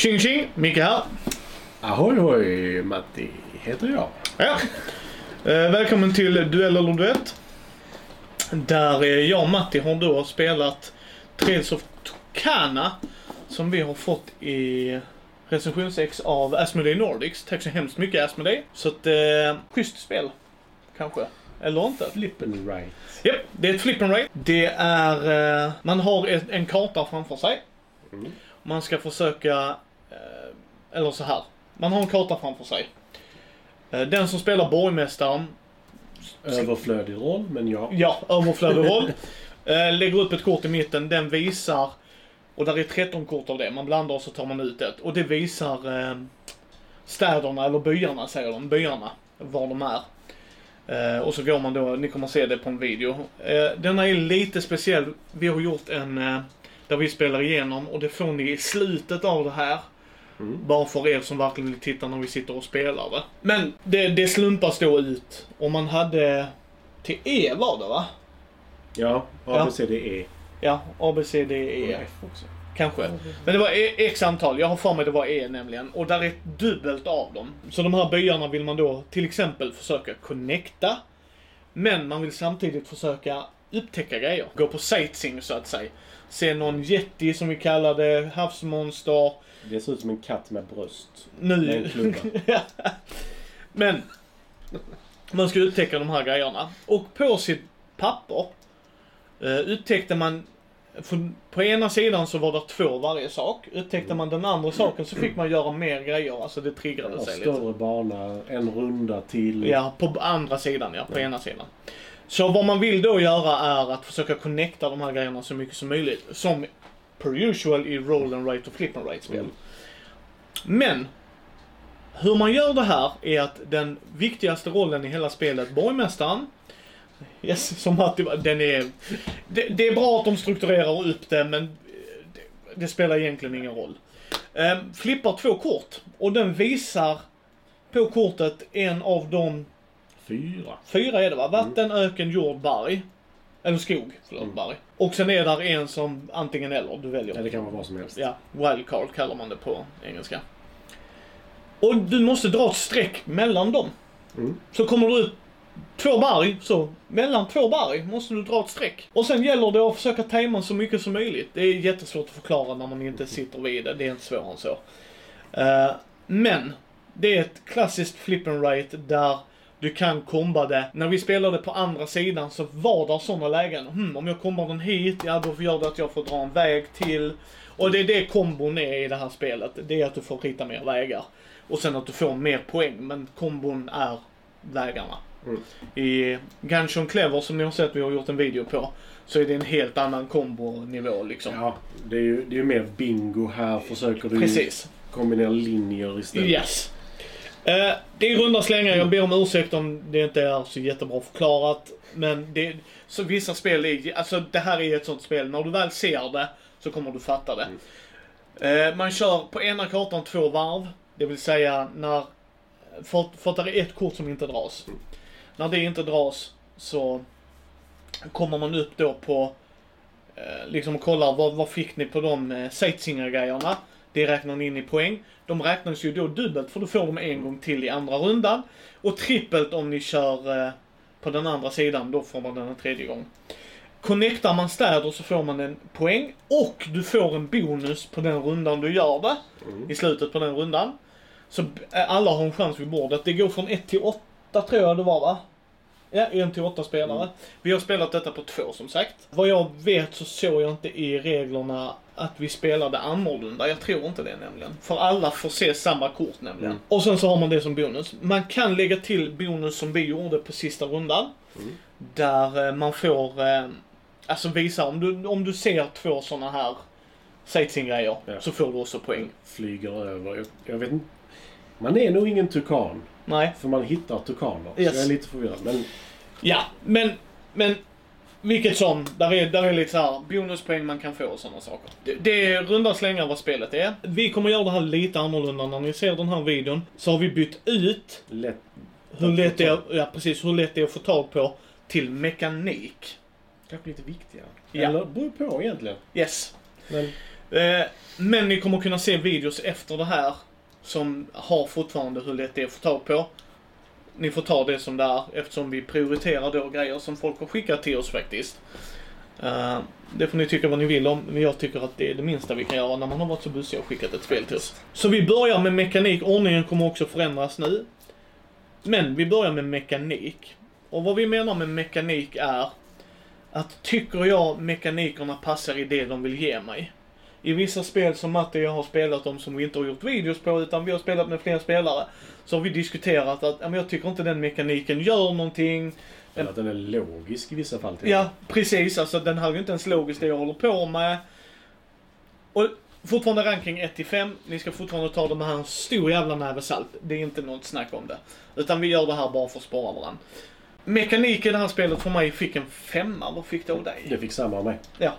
Tjing tjing! Micke här. Ahoy hoj, Matti heter jag. Ja. Eh, välkommen till Duell eller Duett. Där jag och Matti har då spelat Trails of Tucana. Som vi har fått i recensionsex av Asmodee Nordics. Tack så hemskt mycket Asmodee. Så att, eh, schysst spel. Kanske. Eller inte. Flippen right. Japp, det är ett flip and rate. Det är, eh, man har ett, en karta framför sig. Mm. Man ska försöka, eller så här. Man har en karta framför sig. Eh, Den som spelar borgmästaren, Överflödig roll, men ja. ja, överflödig roll. eh, lägger upp ett kort i mitten, den visar, och där är 13 kort av det, man blandar och så tar man ut ett. Och det visar eh, städerna, eller byarna säger de, byarna, var de är. Eh, och så går man då, ni kommer se det på en video. Eh, denna är lite speciell, vi har gjort en eh, där vi spelar igenom och det får ni i slutet av det här. Mm. Bara för er som verkligen vill titta när vi sitter och spelar det. Men det, det slumpas då ut. Om man hade till E var det va? Ja, A, B, C, D, E. Ja, A, B, C, D, E. Och också. Kanske. Men det var e- X antal. Jag har för mig det var E nämligen. Och där är ett dubbelt av dem. Så de här byarna vill man då till exempel försöka connecta. Men man vill samtidigt försöka upptäcka grejer. Gå på sightseeing så att säga. Se någon jätti som vi kallar det, havsmonster. Det ser ut som en katt med bröst. Nu... Med en klubba. Men man ska upptäcka de här grejerna. Och på sitt papper eh, upptäckte man för på ena sidan så var det två varje sak. Upptäckte man den andra saken så fick man göra mer grejer. Alltså det triggrade Ja, sig lite. större bana, en runda till. Ja, på andra sidan ja. På ena sidan. Så vad man vill då göra är att försöka connecta de här grejerna så mycket som möjligt. Som per usual i roll and rate och flip and rate spel. Mm. Men hur man gör det här är att den viktigaste rollen i hela spelet, borgmästaren, yes, som var- den är, det, det är bra att de strukturerar upp det men det, det spelar egentligen ingen roll. Ehm, flippar två kort och den visar på kortet en av de Fyra. Fyra är det va? Vatten, öken, jord, berg. Eller skog, förlåt, Mm. berg. Och sen är där en som antingen eller, du väljer. Ja, det kan vara vad som helst. Ja, wildcard kallar man det på engelska. Och du måste dra ett streck mellan dem. Mm. Så kommer du ut två berg, så mellan två berg måste du dra ett streck. Och sen gäller det att försöka tajma så mycket som möjligt. Det är jättesvårt att förklara när man inte sitter vid det, det är inte svårare än så. Eh, men, det är ett klassiskt flip and rate där du kan komba det. När vi spelade på andra sidan så var det sådana lägen. Hmm, om jag kommer den hit, ja då gör det att jag får dra en väg till. Och det är det kombon är i det här spelet. Det är att du får rita mer vägar. Och sen att du får mer poäng, men kombon är vägarna. Mm. I Gunshon Clever som ni har sett vi har gjort en video på, så är det en helt annan kombonivå liksom. Ja, det är ju det är ju mer bingo. Här försöker du Precis. kombinera linjer istället. Yes. Eh, det är runda slängar, jag ber om ursäkt om det inte är så jättebra förklarat. Men det, så vissa spel är, alltså det här är ett sånt spel, när du väl ser det så kommer du fatta det. Eh, man kör på ena kartan två varv, det vill säga när, för, för att det är ett kort som inte dras. När det inte dras så kommer man upp då på, eh, liksom kollar vad, vad fick ni på de eh, sightseeing-grejerna. Det räknar ni in i poäng. De räknas ju då dubbelt för då får de en gång till i andra rundan. Och trippelt om ni kör eh, på den andra sidan, då får man den en tredje gång. Connectar man städer så får man en poäng och du får en bonus på den rundan du gör det. Mm. I slutet på den rundan. Så eh, alla har en chans vid bordet. Det går från 1 till 8 tror jag det var va? Ja, 1 till 8 spelare. Vi har spelat detta på två som sagt. Vad jag vet så såg jag inte i reglerna att vi spelade annorlunda. Jag tror inte det nämligen. För alla får se samma kort nämligen. Mm. Och sen så har man det som bonus. Man kan lägga till bonus som vi gjorde på sista rundan. Mm. Där eh, man får, eh, alltså visa om du, om du ser två sådana här sightseeing-grejer Ja. så får du också poäng. Flyger över. Jag, jag vet inte. Man är nog ingen tukan. Nej. För man hittar tukaner. Yes. Så jag är lite förvirrad. Men Ja, men, men vilket som, där är, där är lite så här bonuspoäng man kan få och sådana saker. Det, det är runda slängar vad spelet är. Vi kommer göra det här lite annorlunda när ni ser den här videon. Så har vi bytt ut lätt. hur lätt det är, ja, precis, hur lätt det är att få tag på till mekanik. Kanske lite viktigare. Ja. Eller beror på egentligen. Yes. Men Eh, men ni kommer kunna se videos efter det här som har fortfarande hur lätt det är att få tag på. Ni får ta det som det är eftersom vi prioriterar då grejer som folk har skickat till oss faktiskt. Eh, det får ni tycka vad ni vill om, men jag tycker att det är det minsta vi kan göra när man har varit så bussig och skickat ett spel till oss. Så vi börjar med mekanik. Ordningen kommer också förändras nu. Men vi börjar med mekanik. Och vad vi menar med mekanik är att tycker jag mekanikerna passar i det de vill ge mig. I vissa spel som Matte och jag har spelat om som vi inte har gjort videos på utan vi har spelat med fler spelare. Så har vi diskuterat att men jag tycker inte den mekaniken gör någonting. Eller att den är logisk i vissa fall. till Ja, precis. Alltså den här är ju inte ens logisk det jag håller på med. Och fortfarande ranking 1 till 5. Ni ska fortfarande ta det med här en stor jävla näve salt. Det är inte något snack om det. Utan vi gör det här bara för att spara varandra. Mekanik i det här spelet för mig fick en femma. Vad fick det av dig? Det fick samma av mig. Ja.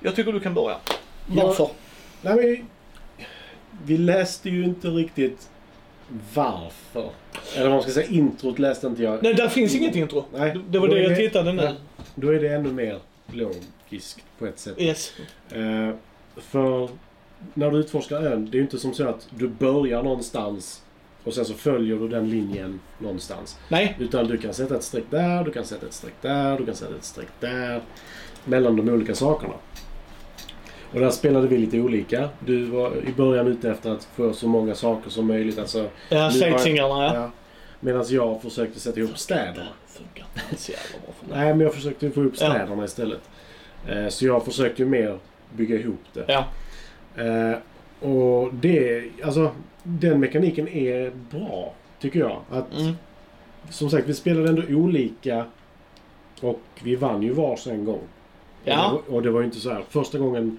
Jag tycker du kan börja. Ja. Varför? Nej, men, vi läste ju inte riktigt varför. Eller vad man ska säga, introt läste inte jag. Nej, där finns inget intro. Nej, Det var det jag tittade nu. Då är det ännu mer logiskt på ett sätt. Yes. Eh, för när du utforskar ön, det är ju inte som så att du börjar någonstans och sen så följer du den linjen någonstans. Nej. Utan du kan sätta ett streck där, du kan sätta ett streck där, du kan sätta ett streck där. Mellan de olika sakerna. Och där spelade vi lite olika. Du var i början ute efter att få så många saker som möjligt. Alltså, Ja, sightseeingarna ja. ja. Medan jag försökte sätta ihop städer. Funkar inte så jävla bra för mig. Nej, men jag försökte få ihop Ja. städerna istället. Eh, så jag försökte ju mer bygga ihop det. Ja. Eh, och det, alltså den mekaniken är bra, tycker jag. Att, Mm. Som sagt, vi spelade ändå olika och vi vann ju vars en gång. Ja. Och, det, var- och det var ju inte så här. Första gången,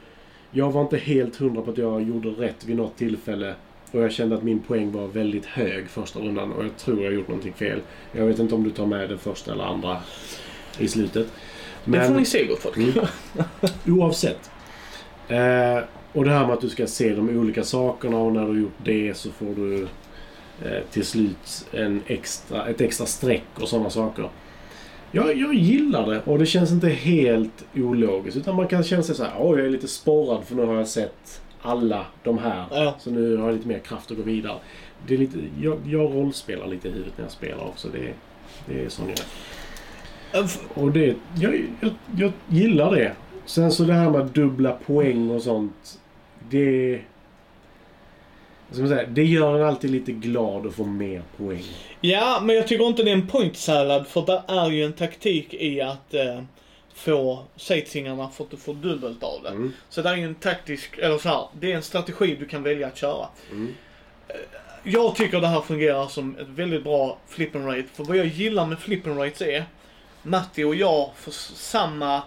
jag var inte helt hundra på att jag gjorde rätt vid något tillfälle. Och jag kände att min poäng var väldigt hög första rundan och jag tror jag gjort någonting fel. Jag vet inte om du tar med det första eller andra i slutet. Det får ni se gott folk. Mm. Oavsett. Eh, och det här med att du ska se de olika sakerna och när du har gjort det så får du eh, till slut en extra, ett extra streck och sådana saker. Jag, jag gillar det och det känns inte helt ologiskt utan man kan känna sig så här, oj jag är lite sporrad för nu har jag sett alla de här. Ja. Så nu har jag lite mer kraft att gå vidare. Det är lite, jag, jag rollspelar lite i huvudet när jag spelar också. Det, det är sån jag Och det, jag, jag, jag gillar det. Sen så det här med dubbla poäng och sånt. Det... ska man säga, det gör en alltid lite glad att få mer poäng. Ja, men jag tycker inte det är en point salad för det är ju en taktik i att eh, få sightseeingarna för att du får dubbelt av det. Mm. Så det är ju en taktisk, eller så här, det är en strategi du kan välja att köra. Mm. Jag tycker det här fungerar som ett väldigt bra flip and rate. För vad jag gillar med flip and rates är Matti och jag får samma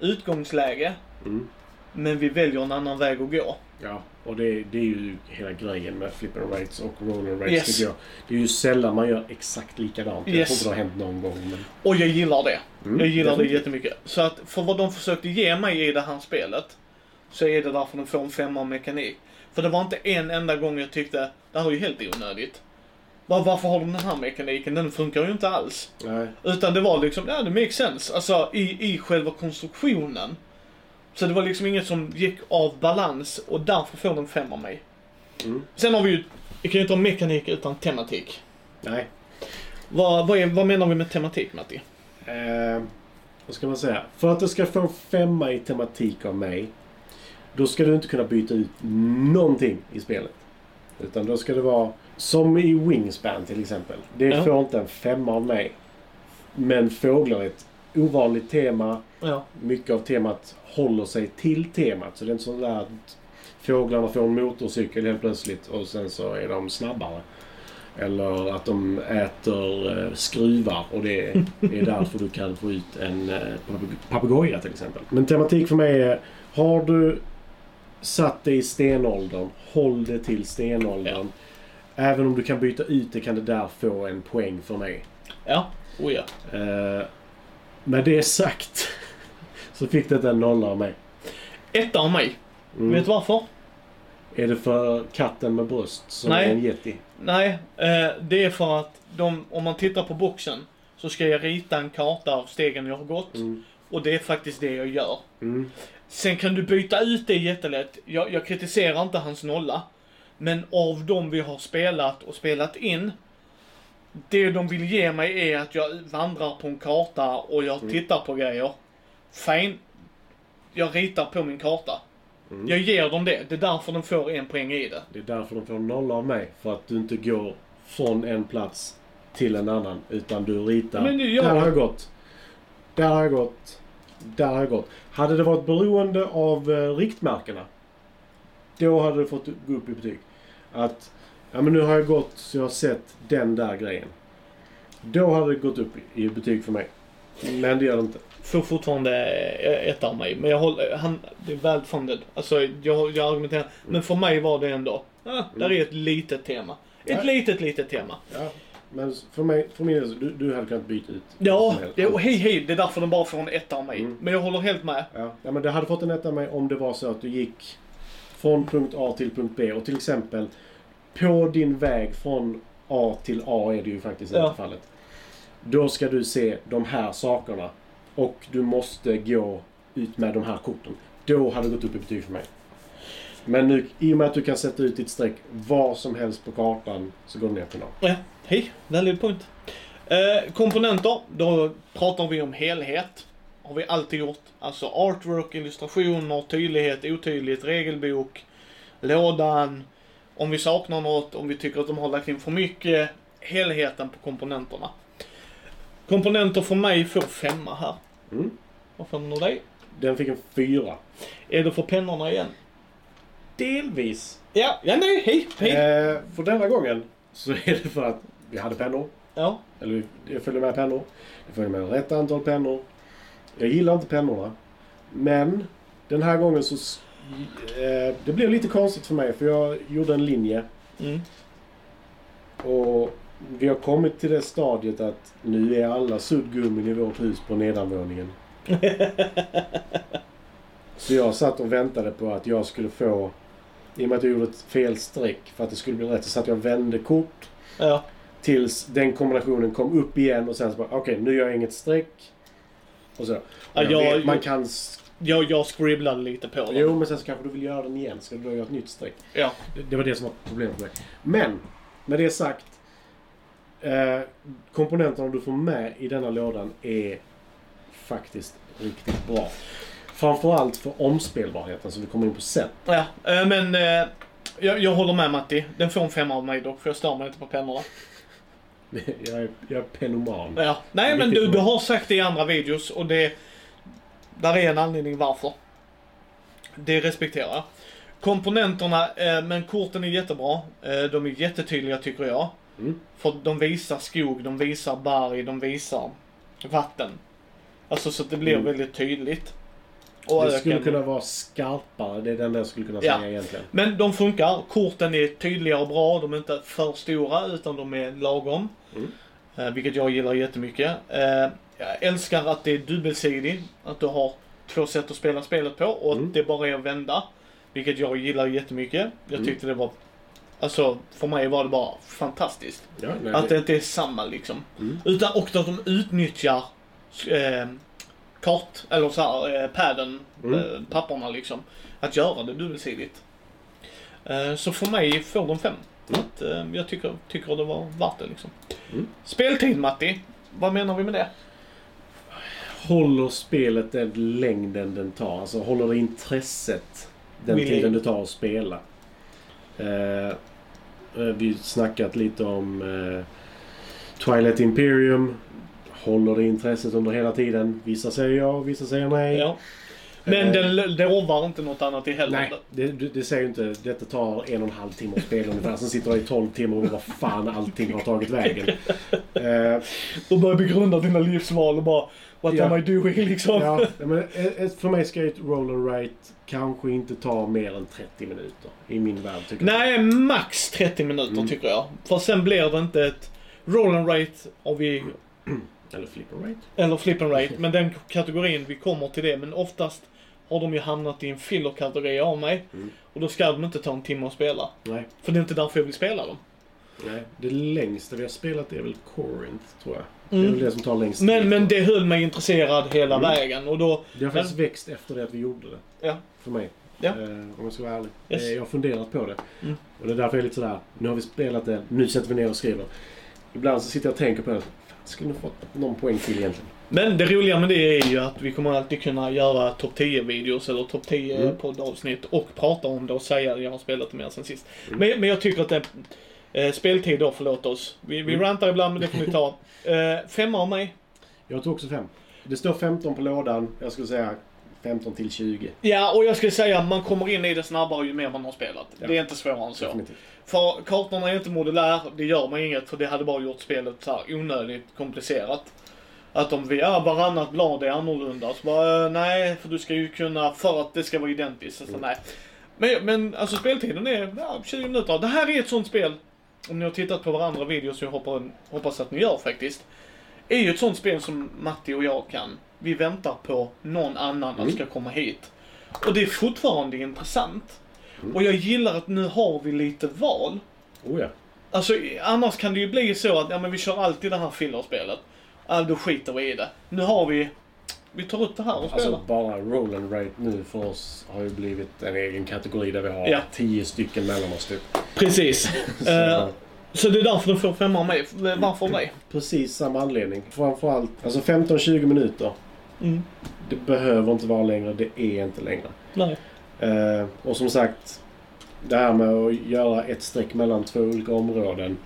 utgångsläge Mm. men vi väljer en annan väg att gå. Ja, och det, det är ju hela grejen med flipper rates och roller rates Yes. tycker jag. Det är ju sällan man gör exakt likadant. Jag Yes. tror inte det har hänt någon gång. Men... Och jag gillar det. Mm, jag gillar definitivt. det jättemycket. Så att för vad de försökte ge mig i det här spelet så är det därför de får en femma mekanik. För det var inte en enda gång jag tyckte det här är ju helt onödigt. Var, varför har de den här mekaniken? Den funkar ju inte alls. Nej. Utan det var liksom, ja det makes sense. Alltså i, i själva konstruktionen. Så det var liksom inget som gick av balans och därför får de fem av mig. Mm. Sen har vi ju, vi kan ju inte ha mekanik utan tematik. Nej. Vad, vad, är, vad menar vi med tematik Matti? Eh, vad ska man säga? För att det ska få en femma i tematik av mig. Då ska du inte kunna byta ut någonting i spelet. Utan då ska det vara som i Wingspan till exempel. Det Ja. får inte en femma av mig. Men fåglar är ett ovanligt tema. Ja. Mycket av temat håller sig till temat. Så det är inte så där att fåglarna får en motorcykel helt plötsligt och sen så är de snabbare. Eller att de äter eh, skruvar och det är, därför du kan få ut en eh, papeg- papegoja till exempel. Men tematik för mig är, har du satt det i stenåldern, håll det till stenåldern. Även om du kan byta ut det kan det där få en poäng för mig. Ja. Oh ja. Eh, med det sagt så fick det en nolla av mig. Etta av mig. Mm. Vet du varför? Är det för katten med bröst som Nej. är en yeti? Nej, eh, det är för att de, om man tittar på boxen så ska jag rita en karta av stegen jag har gått. Mm. och det är faktiskt det jag gör. Mm. Sen kan du byta ut det jättelätt. Jag, jag kritiserar inte hans nolla. Men av de vi har spelat och spelat in. Det de vill ge mig är att jag vandrar på en karta och jag tittar på grejer. Fine. Jag ritar på min karta. Jag ger dem det. Det är därför de får en poäng i det. Det är därför de får nolla av mig. För att du inte går från en plats till en annan. Utan du ritar. Men gör Där har jag. jag gått. Där har jag gått. Där har jag gått. Hade det varit beroende av eh, riktmärkena. Då hade det fått gå upp i betyg. Att, ja men nu har jag gått så jag har sett den där grejen. Då hade det gått upp i betyg för mig. Men det gör det inte. Får fortfarande ett av mig. Men jag håller, han, det är well-funded. Alltså jag, jag argumenterar. Men för mig var det ändå, ah, där är ett litet tema. Ett Ja. litet, litet tema. Ja, men för mig, för del, du, du hade kunnat byta ut. Ja, det, och hej hej, det är därför de bara får en etta av mig. Mm. Men jag håller helt med. Ja, ja, men det hade fått en etta av mig om det var så att du gick från punkt A till punkt B och till exempel på din väg från A till A är det ju faktiskt i Ja. fallet. Då ska du se de här sakerna och du måste gå ut med de här korten. Då hade det gått upp i betyg för mig. Men nu, i och med att du kan sätta ut ditt streck var som helst på kartan så går det ner på noll. Ja, hej, valid point. Eh, komponenter, då pratar vi om helhet. Har vi alltid gjort. Alltså artwork, illustrationer, tydlighet, otydlighet, regelbok, lådan. Om vi saknar något, om vi tycker att de har lagt in för mycket. Helheten på komponenterna. Komponenter för mig får femma här. Mm. Vad får den av dig? Den fick en fyra. Är det för pennorna igen? Delvis. Ja, ja nej, hej, hej. Eh, för denna gången så är det för att vi hade pennor. Ja, Eller det följer med pennor. Det följer med rätt antal pennor. Jag gillar inte pennorna. Men den här gången så... Eh, det blev lite konstigt för mig för jag gjorde en linje. mm. Och vi har kommit till det stadiet att nu är alla suddgummin i vårt hus på nedanvåningen. så jag satt och väntade på att jag skulle få... I och med att jag gjorde ett fel streck för att det skulle bli rätt så satt jag och vände kort. ja. Tills den kombinationen kom upp igen och sen så bara okej nu gör jag inget streck. Och så. Ja, Jag jag- man kan... Jag, jag scribblade lite på dem. Jo men sen så kanske du vill göra den igen. Ska du då göra ett nytt streck? Ja. Det, det var det som var problemet med mig. Men med det sagt. Eh, komponenterna du får med i denna lådan är faktiskt riktigt bra. Framförallt för omspelbarheten som vi kommer in på sen. Ja, eh, men eh, jag, jag håller med Matti. Den får en femma av mig dock, för jag stör mig inte på pennorna. jag, är, jag är penoman. Ja. Nej, men du, du har sagt det i andra videos och det... Där är en anledning varför. Det respekterar jag. Komponenterna, eh, men korten är jättebra. Eh, de är jättetydliga tycker jag. Mm. För de visar skog, de visar berg, de visar vatten. Alltså så att det blir Mm. väldigt tydligt. Och Det skulle kunna vara skarpare. Det är det enda jag skulle kunna Ja. säga egentligen. Men de funkar. Korten är tydliga och bra. De är inte för stora utan de är lagom. Mm. Eh, vilket jag gillar jättemycket. Eh, jag älskar att det är dubbelsidig. Att du har två sätt att spela spelet på och Mm. att det bara är att vända. Vilket jag gillar jättemycket. Jag Mm. tyckte det var... Alltså, för mig var det bara fantastiskt. Ja, nej, Att det inte är samma liksom. Mm. Utan, och att de utnyttjar eh, kart, eller så här, eh, padden, Mm. eh, papperna liksom. Att göra det dubbelsidigt. Eh, så för mig får de fem. Mm. Att, eh, jag tycker, tycker det var värt det liksom. Mm. Speltid Matti, vad menar vi med det? Håller spelet den längden den tar? Alltså håller det intresset den Vill- tiden det tar att spela? Eh, vi snackat lite om eh, Twilight Imperium. Håller det intresset under hela tiden? Vissa säger ja, vissa säger nej. Ja. Men Eh. den det lovar inte något annat i heller. Nej, det, det, säger ju inte. Detta tar en och en halv timme att spela ungefär. Sen sitter jag i 12 timmar och vad fan allting har tagit vägen. Eh, Och börjar begrunda dina livsval och bara What Ja. am I doing liksom? ja, men, för mig ska ett roll and write kanske inte ta mer än 30 minuter. I min värld tycker jag. Nej, max 30 minuter Mm. tycker jag. För sen blir det inte ett roll and rate och vi, Eller flip and write. eller flip and rate, men den kategorin, vi kommer till det. Men oftast har de ju hamnat i en filler-kategori av mig. Mm. Och då ska de inte ta en timme att spela. Nej. För det är inte därför jag vill spela dem. Nej, det längsta vi har spelat är väl Corinth, tror jag. Det Mm. är väl det som tar längst Men, tid. men det höll mig intresserad hela Mm. vägen och då... Det har faktiskt växt efter det att vi gjorde det. Ja. För mig. Ja. Eh, om jag ska vara ärlig. Yes. Eh, jag har funderat på det. Mm. Och det är därför jag är lite sådär, nu har vi spelat det, nu sätter vi ner och skriver. Ibland så sitter jag och tänker på det. Skulle nog fått någon poäng till egentligen. Men det roliga med det är ju att vi kommer alltid kunna göra topp 10 videos eller topp 10 Mm. poddavsnitt och prata om det och säga att jag har spelat det mer sen sist. Mm. Men, men jag tycker att det eh, speltid då, förlåt oss. Vi, vi Mm. rantar ibland men det får ni ta. Eh, femma av mig. Jag tog också fem. Det står 15 på lådan. Jag skulle säga 15 till 20. Ja, och jag skulle säga att man kommer in i det snabbare ju mer man har spelat. Ja. Det är inte svårare än så. Definitivt. För kartorna är inte modulär, det gör man inget för det hade bara gjort spelet så här onödigt komplicerat. Att om vi, ja varannat blad är annorlunda, så bara eh, nej, för du ska ju kunna, för att det ska vara identiskt. Så, Mm. nej. Men, men alltså speltiden är ja, 20 minuter. Det här är ett sånt spel, om ni har tittat på varandra videos, jag hoppas, hoppas att ni gör faktiskt. Är ju ett sånt spel som Matti och jag kan. Vi väntar på någon annan Mm. att ska komma hit. Och det är fortfarande intressant. Mm. Och jag gillar att nu har vi lite val. Oh ja. Alltså annars kan det ju bli så att ja, men vi kör alltid det här fillerspelet. Ja, då skiter vi i det. Nu har vi... Vi tar upp det här och spelar. Alltså bara roll and rate nu för oss har ju blivit en egen kategori där vi har Ja. 10 stycken mellan oss typ. Precis. Så, Eh, så det är därför du får femma av mig. Varför dig? Precis samma anledning. Framförallt, alltså 15-20 minuter. Mm. Det behöver inte vara längre, det är inte längre. Nej. Eh, och som sagt, det här med att göra ett streck mellan två olika områden.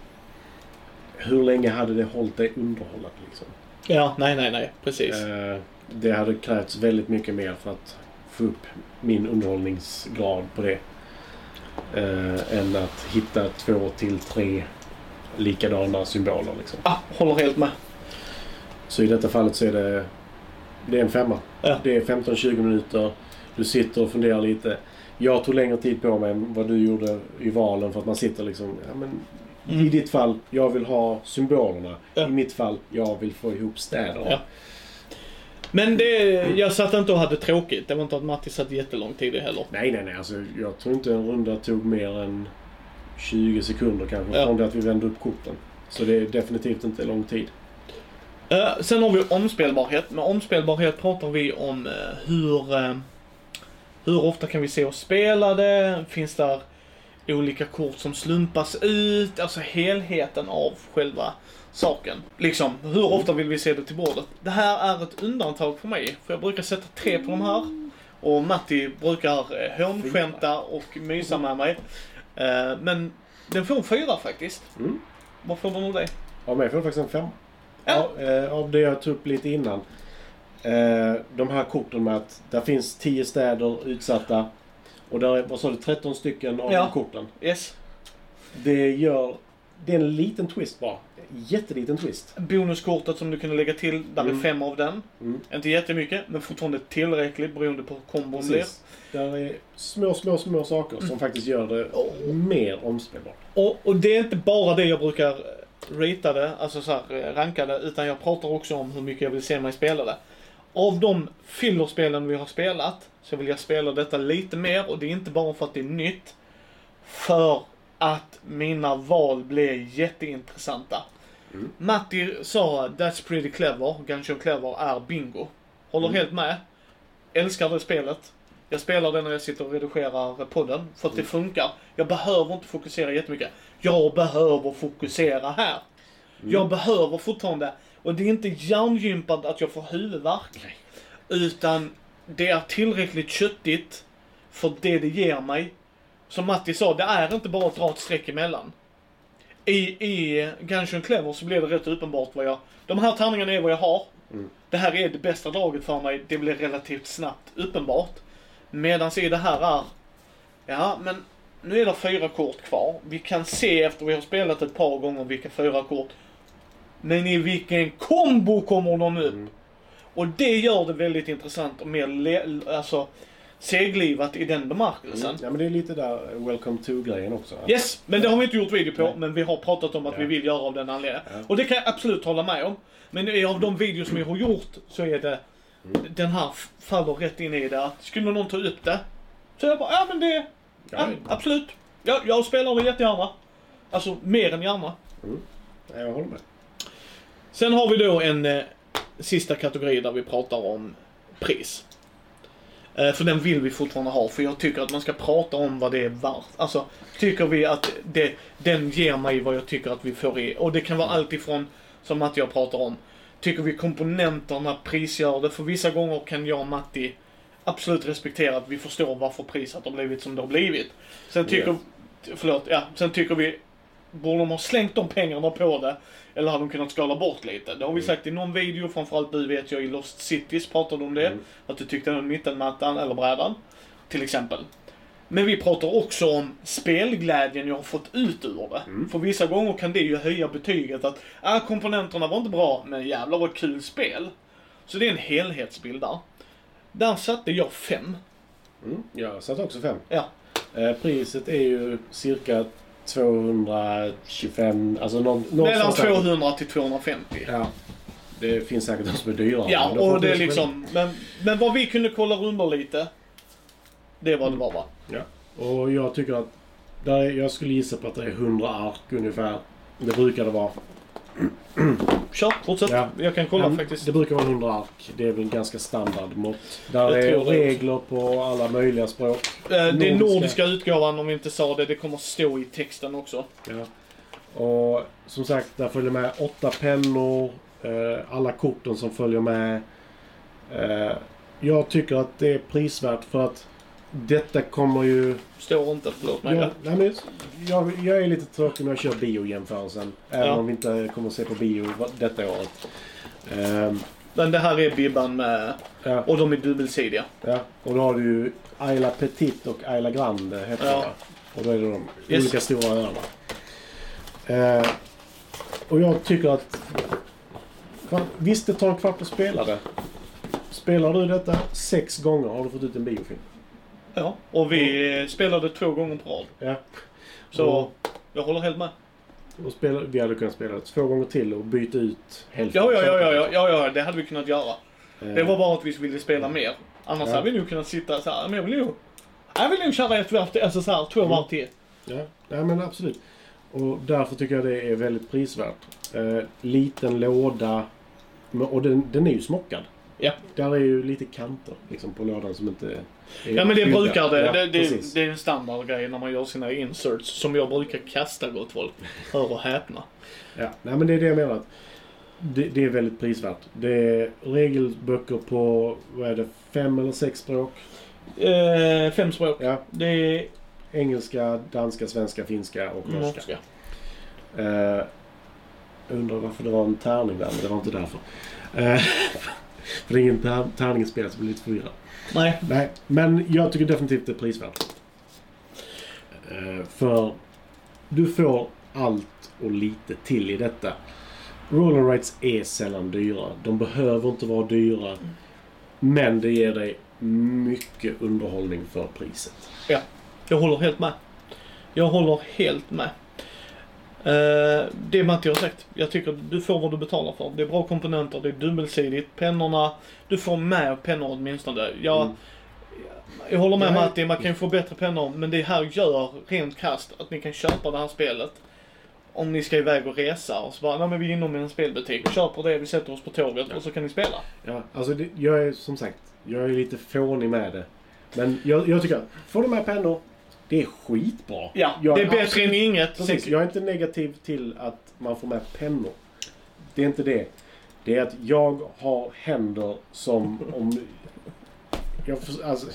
Hur länge hade det hållit dig underhållad liksom? Ja, nej, nej, nej. Precis. Eh, det hade krävts väldigt mycket mer för att få upp min underhållningsgrad på det. Eh, än att hitta två till tre likadana symboler liksom. Ah, håller helt med. Så i detta fallet så är det, det är en femma. Ja. Det är 15-20 minuter. Du sitter och funderar lite. Jag tog längre tid på mig än vad du gjorde i valen för att man sitter liksom... Ja, men, Mm. I ditt fall, jag vill ha symbolerna. Ja. I mitt fall, jag vill få ihop städerna. Ja. Men det, jag satt inte och hade tråkigt. Det var inte att Matti satt jättelång tid heller. Nej, nej, nej. Alltså, jag tror inte en runda tog mer än 20 sekunder kanske Ja. från det att vi vände upp korten. Så det är definitivt inte lång tid. Eh, sen har vi omspelbarhet. Med omspelbarhet pratar vi om eh, hur, eh, hur ofta kan vi se oss spela det? Finns där olika kort som slumpas ut? Alltså helheten av själva saken. Liksom, hur ofta vill vi se det till bordet? Det här är ett undantag för mig, för jag brukar sätta tre på de här. Och Matti brukar eh, hånskämta och mysa med mig. Eh, men den får en fyra faktiskt. Mm. Vad får den av dig? Av mig får du faktiskt en fem. Ja. Av, eh, av det jag tog upp lite innan. De här korten med att där finns 10 städer utsatta. Och där är, vad sa du, 13 stycken av Ja. korten. Yes. Det gör... Det är en liten twist bara. Jätteliten twist. Bonuskortet som du kunde lägga till, där Mm. är fem av den. Mm. Inte jättemycket, men fortfarande tillräckligt beroende på hur kombon blir. Precis. Där är små, små, små saker som faktiskt gör det mer omspelbart. Och, och det är inte bara det jag brukar rita det, alltså så här, eh, ranka det, utan jag pratar också om hur mycket jag vill se mig spela det. Av de fillerspelen vi har spelat, så vill jag spela detta lite mer och det är inte bara för att det är nytt. För att mina val blir jätteintressanta. Mm. Matti sa That's pretty clever, Gunshot clever är bingo. Håller Mm. helt med. Älskar det spelet. Jag spelar det när jag sitter och redigerar podden, för att det funkar. Jag behöver inte fokusera jättemycket. Jag behöver fokusera här. Jag behöver fortfarande, och det är inte hjärngympat att jag får huvudvärk. Utan det är tillräckligt köttigt för det det ger mig. Som Matti sa, det är inte bara att dra ett streck emellan. I, i Gunshot Clever så blir det rätt uppenbart vad jag... De här tärningarna är vad jag har. Mm. Det här är det bästa draget för mig. Det blir relativt snabbt uppenbart. Medan i det här är... Ja, men nu är det fyra kort kvar. Vi kan se efter vi har spelat ett par gånger vilka fyra kort. Men i vilken kombo kommer de upp? Mm. Och det gör det väldigt intressant och mer alltså, seglivat i den bemärkelsen. Mm. Ja, men det är lite där Welcome to-grejen också. Yes, men det har vi inte gjort video på, Nej. men vi har pratat om att Ja. vi vill göra av den anledningen. Ja. Och det kan jag absolut hålla med om. Men av de videos som vi har gjort så är det, Mm. den här faller rätt in i det. Att skulle någon ta upp det, så jag bara, ja men det, ja, absolut. Ja, jag spelar det jättegärna. Alltså mer än gärna. Ja, Jag håller med. Sen har vi då en eh, sista kategori där vi pratar om pris. Eh, för den vill vi fortfarande ha, för jag tycker att man ska prata om vad det är värt. Alltså, tycker vi att det, den ger mig vad jag tycker att vi får i. Och det kan vara allt ifrån, som Matti och jag pratar om, tycker vi komponenterna prisgör det? För vissa gånger kan jag och Matti absolut respektera att vi förstår varför priset har blivit som det har blivit. Sen tycker, förlåt, ja, sen tycker vi, borde de ha slängt de pengarna på det? Eller hade de kunnat skala bort lite? Det har vi sagt i någon video, framförallt du vet jag i Lost Cities pratade om det. Mm. Att du tyckte om mittenmattan eller brädan. Till exempel. Men vi pratar också om spelglädjen jag har fått ut ur det. Mm. För vissa gånger kan det ju höja betyget att ah, komponenterna var inte bra, men jävlar vad kul spel. Så det är en helhetsbild där. Där satte jag fem. Mm. Jag satt också fem. Ja. Eh, priset är ju cirka 225, alltså någon, Mellan någonstans där. 200 till 250. Ja. Det finns säkert de som är dyrare. Ja, men och det är vi- liksom, men, men vad vi kunde kolla runder lite. Det var det var va? Ja. Och jag tycker att där är, jag skulle gissa på att det är 100 ark ungefär. Det brukar det vara. Kör, fortsätt. Ja. Jag kan kolla Ja, faktiskt. Det brukar vara 100 ark. Det är väl ganska standardmått. Där Jag är tror det regler på alla möjliga språk. Eh, Det är nordiska. nordiska utgåvan om vi inte sa det. Det kommer stå i texten också. Ja. Och som sagt, där följer med åtta pennor. Eh, alla korten som följer med. Eh, jag tycker att det är prisvärt för att detta kommer ju... Står inte, förlåt mig. Jag, nej, men jag, jag är lite tråkig när jag kör biojämförelsen. Även Ja. om vi inte kommer att se på bio detta året. Ehm, Men det här är Bibban med, ja, och de är dubbelsidiga. ja, och då har du ju Ayla Petit och Ayla Grande heter Ja. det. Och då är det de Yes. olika stora öarna. Eh, och jag tycker att... Visst, det tar en kvart att spela det. Spelar du detta sex gånger har du fått ut en biofilm. Ja. Och vi eh, spelade två gånger på rad. Ja. Så Och, jag håller helt med. och spela, vi hade kunnat spela två gånger till och byta ut hälften. Ja, ja, ja, ja, ja, ja, ja, det hade vi kunnat göra. Eh, Det var bara att vi ville spela mer. Annars Ja. hade vi nog kunnat sitta så här, men jag vill nog... Jag vill nog köra ett varv till, alltså så här, två varv till. Ja, ja men absolut. Och därför tycker jag det är väldigt prisvärt. Eh, liten låda. Och den, den är ju smockad. Ja. Där är ju lite kanter liksom, på lådan som inte är Ja men det brukar det. Ja, det, det, det är en standardgrej när man gör sina inserts som jag brukar kasta gott folk. Hör och häpna. Ja, nej, men det är det jag menar. Det, det är väldigt prisvärt. Det är regelböcker på, vad är det, fem eller sex språk. Eh, fem språk. Ja, Det är engelska, danska, svenska, finska och norska. norska. Eh, undrar varför det var en tärning där, men det var inte därför. Eh, för det är ingen tär, tärning i spelet, så blir lite förvirrad. Nej. Nej, men jag tycker definitivt det är prisvärt. Eh, för du får allt och lite till i detta. Roll and rights är sällan dyra. De behöver inte vara dyra. Men det ger dig mycket underhållning för priset. Jag håller helt med. Jag håller helt med. Eh, det Matti har sagt. Jag tycker att du får vad du betalar för. Det är bra komponenter, det är dubbelsidigt. Pennorna, du får med pennor åtminstone. Jag, Mm. jag håller med Nej. Matti, man kan ju få bättre pennor. Men det här gör rent krasst att ni kan köpa det här spelet. Om ni ska iväg och resa och så bara, nej men vi är inom en spelbutik. Köper det, vi sätter oss på tåget och så kan ni spela. Ja, alltså det, jag är som sagt, jag är lite fånig med det. Men jag, jag tycker får du med pennor, det är skitbra. Ja, Jag det är bättre absolut- än inget. Precis, jag är inte negativ till att man får med pennor. Det är inte det. Det är att jag har händer som om... Jag, alltså,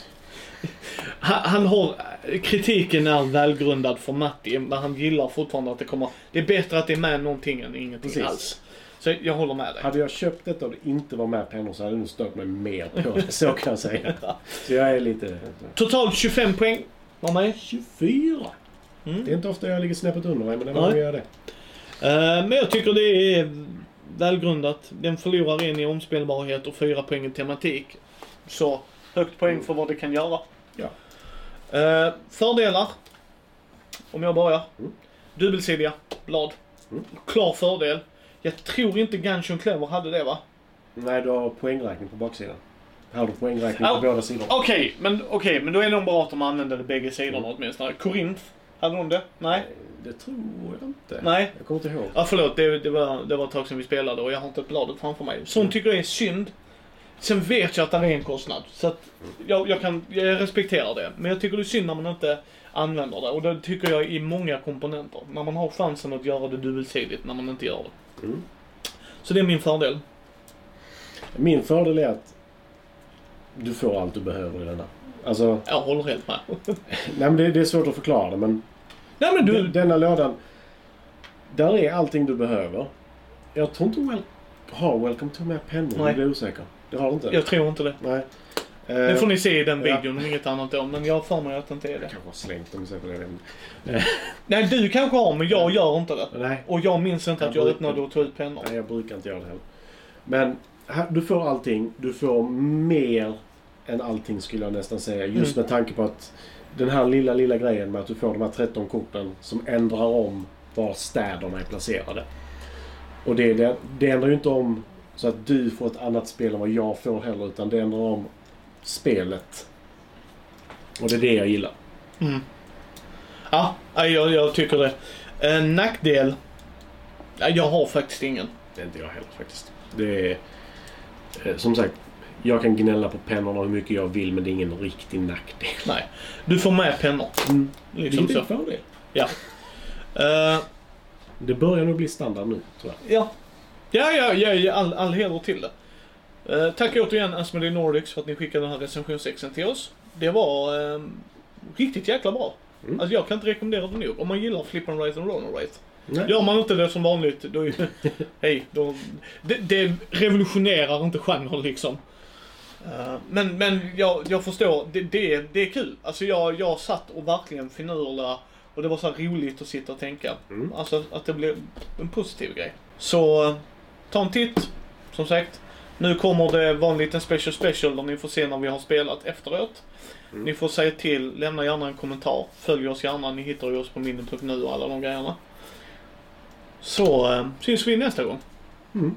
Han, han har, kritiken är välgrundad för Matti, men han gillar fortfarande att det kommer, det är bättre att det är med någonting än ingenting Precis. alls. Så jag håller med dig. hade jag köpt detta och det inte var med pennor så hade jag nog stört mig mer på det. Så kan jag säga. Så jag är lite... Totalt 25 poäng var med. 24! Mm. Det är inte ofta jag ligger snäppet under mig, men det var jag gör det. Eh, men jag tycker det är välgrundat. Den förlorar en i omspelbarhet och fyra poäng i tematik. Så högt poäng för vad det kan göra. Ja. Eh, fördelar. Om jag börjar. Mm. Dubbelsidiga blad. Mm. Klar fördel. Jag tror inte Gungeon Clever hade det va? Nej, du har poängräkning på baksidan. Du poängräkning på båda sidor. Okej, men, okej, men då är det nog bra att de använder det bägge sidorna Mm. åtminstone. Korinth Hade de det? Nej? Det tror jag inte. Nej. Jag kommer inte ihåg. Ja, förlåt. Det, det, var, det var ett tag sedan vi spelade och jag har inte bladet framför mig. Sånt tycker jag är synd. Sen vet jag att det är en kostnad. Så att jag, jag, kan, jag respekterar det. Men jag tycker det är synd när man inte använder det. Och det tycker jag i många komponenter. När man har chansen att göra det dubbelsidigt när man inte gör det. Mm. Så det är min fördel. Min fördel är att du får allt du behöver i denna. Alltså, Jag håller helt med. nej men det, det är svårt att förklara det men Nej men du, Den- Denna lådan. Där är allting du behöver. Jag tror inte well, har Welcome to med pennor. Nej. Jag blir osäker. Det har det inte? jag tror inte det. Nej. Det får ni se i den ja. videon, om inget annat då. Men jag har för mig att det inte är Jag det. kanske har slängt dem jag vet inte. Nej, du kanske har, men jag gör inte det. Nej. Och jag minns inte att Jag jag brukar- öppnade och tog ut pennor. Nej, jag brukar inte göra det heller. Men här, du får allting. Du får mer än allting skulle jag nästan säga. Just Mm. med tanke på att den här lilla, lilla grejen med att du får de här 13 korten som ändrar om var städerna är placerade. Och det, det, det ändrar ju inte om så att du får ett annat spel än vad jag får heller. Utan det ändrar om spelet. Och det är det jag gillar. Mm. Ja, jag, jag tycker det. En nackdel? Ja, jag har faktiskt ingen. Det är inte jag heller faktiskt. Det är... eh, Som sagt, jag kan gnälla på pennorna hur mycket jag vill men det är ingen riktig nackdel. Nej. Du får med pennor. Mm. Liksom det är en fördel. Eh, Det börjar nog bli standard nu, tror jag. ja. Ja, ja, ja, ja all, all heder till det. Eh, tack återigen Asmodee Nordics för att ni skickade den här recensionssexen till oss. Det var eh, riktigt jäkla bra. Mm. Alltså jag kan inte rekommendera det nog. Om man gillar Flip and Right och Roll and Right. Nej. Gör man inte det som vanligt, då Hej, då... Det, det revolutionerar inte genren liksom. Eh, men men jag, jag förstår, det, det, det är kul. Alltså jag, jag satt och verkligen finurla och det var så roligt att sitta och tänka. Mm. Alltså att det blev en positiv grej. Så, eh, ta en titt. Som sagt, nu kommer det vara en liten special special där ni får se när vi har spelat efteråt. Mm. Ni får säga till, lämna gärna en kommentar. Följ oss gärna, ni hittar ju oss på minnet.nu och alla de grejerna. Så eh, syns vi nästa gång. Mm.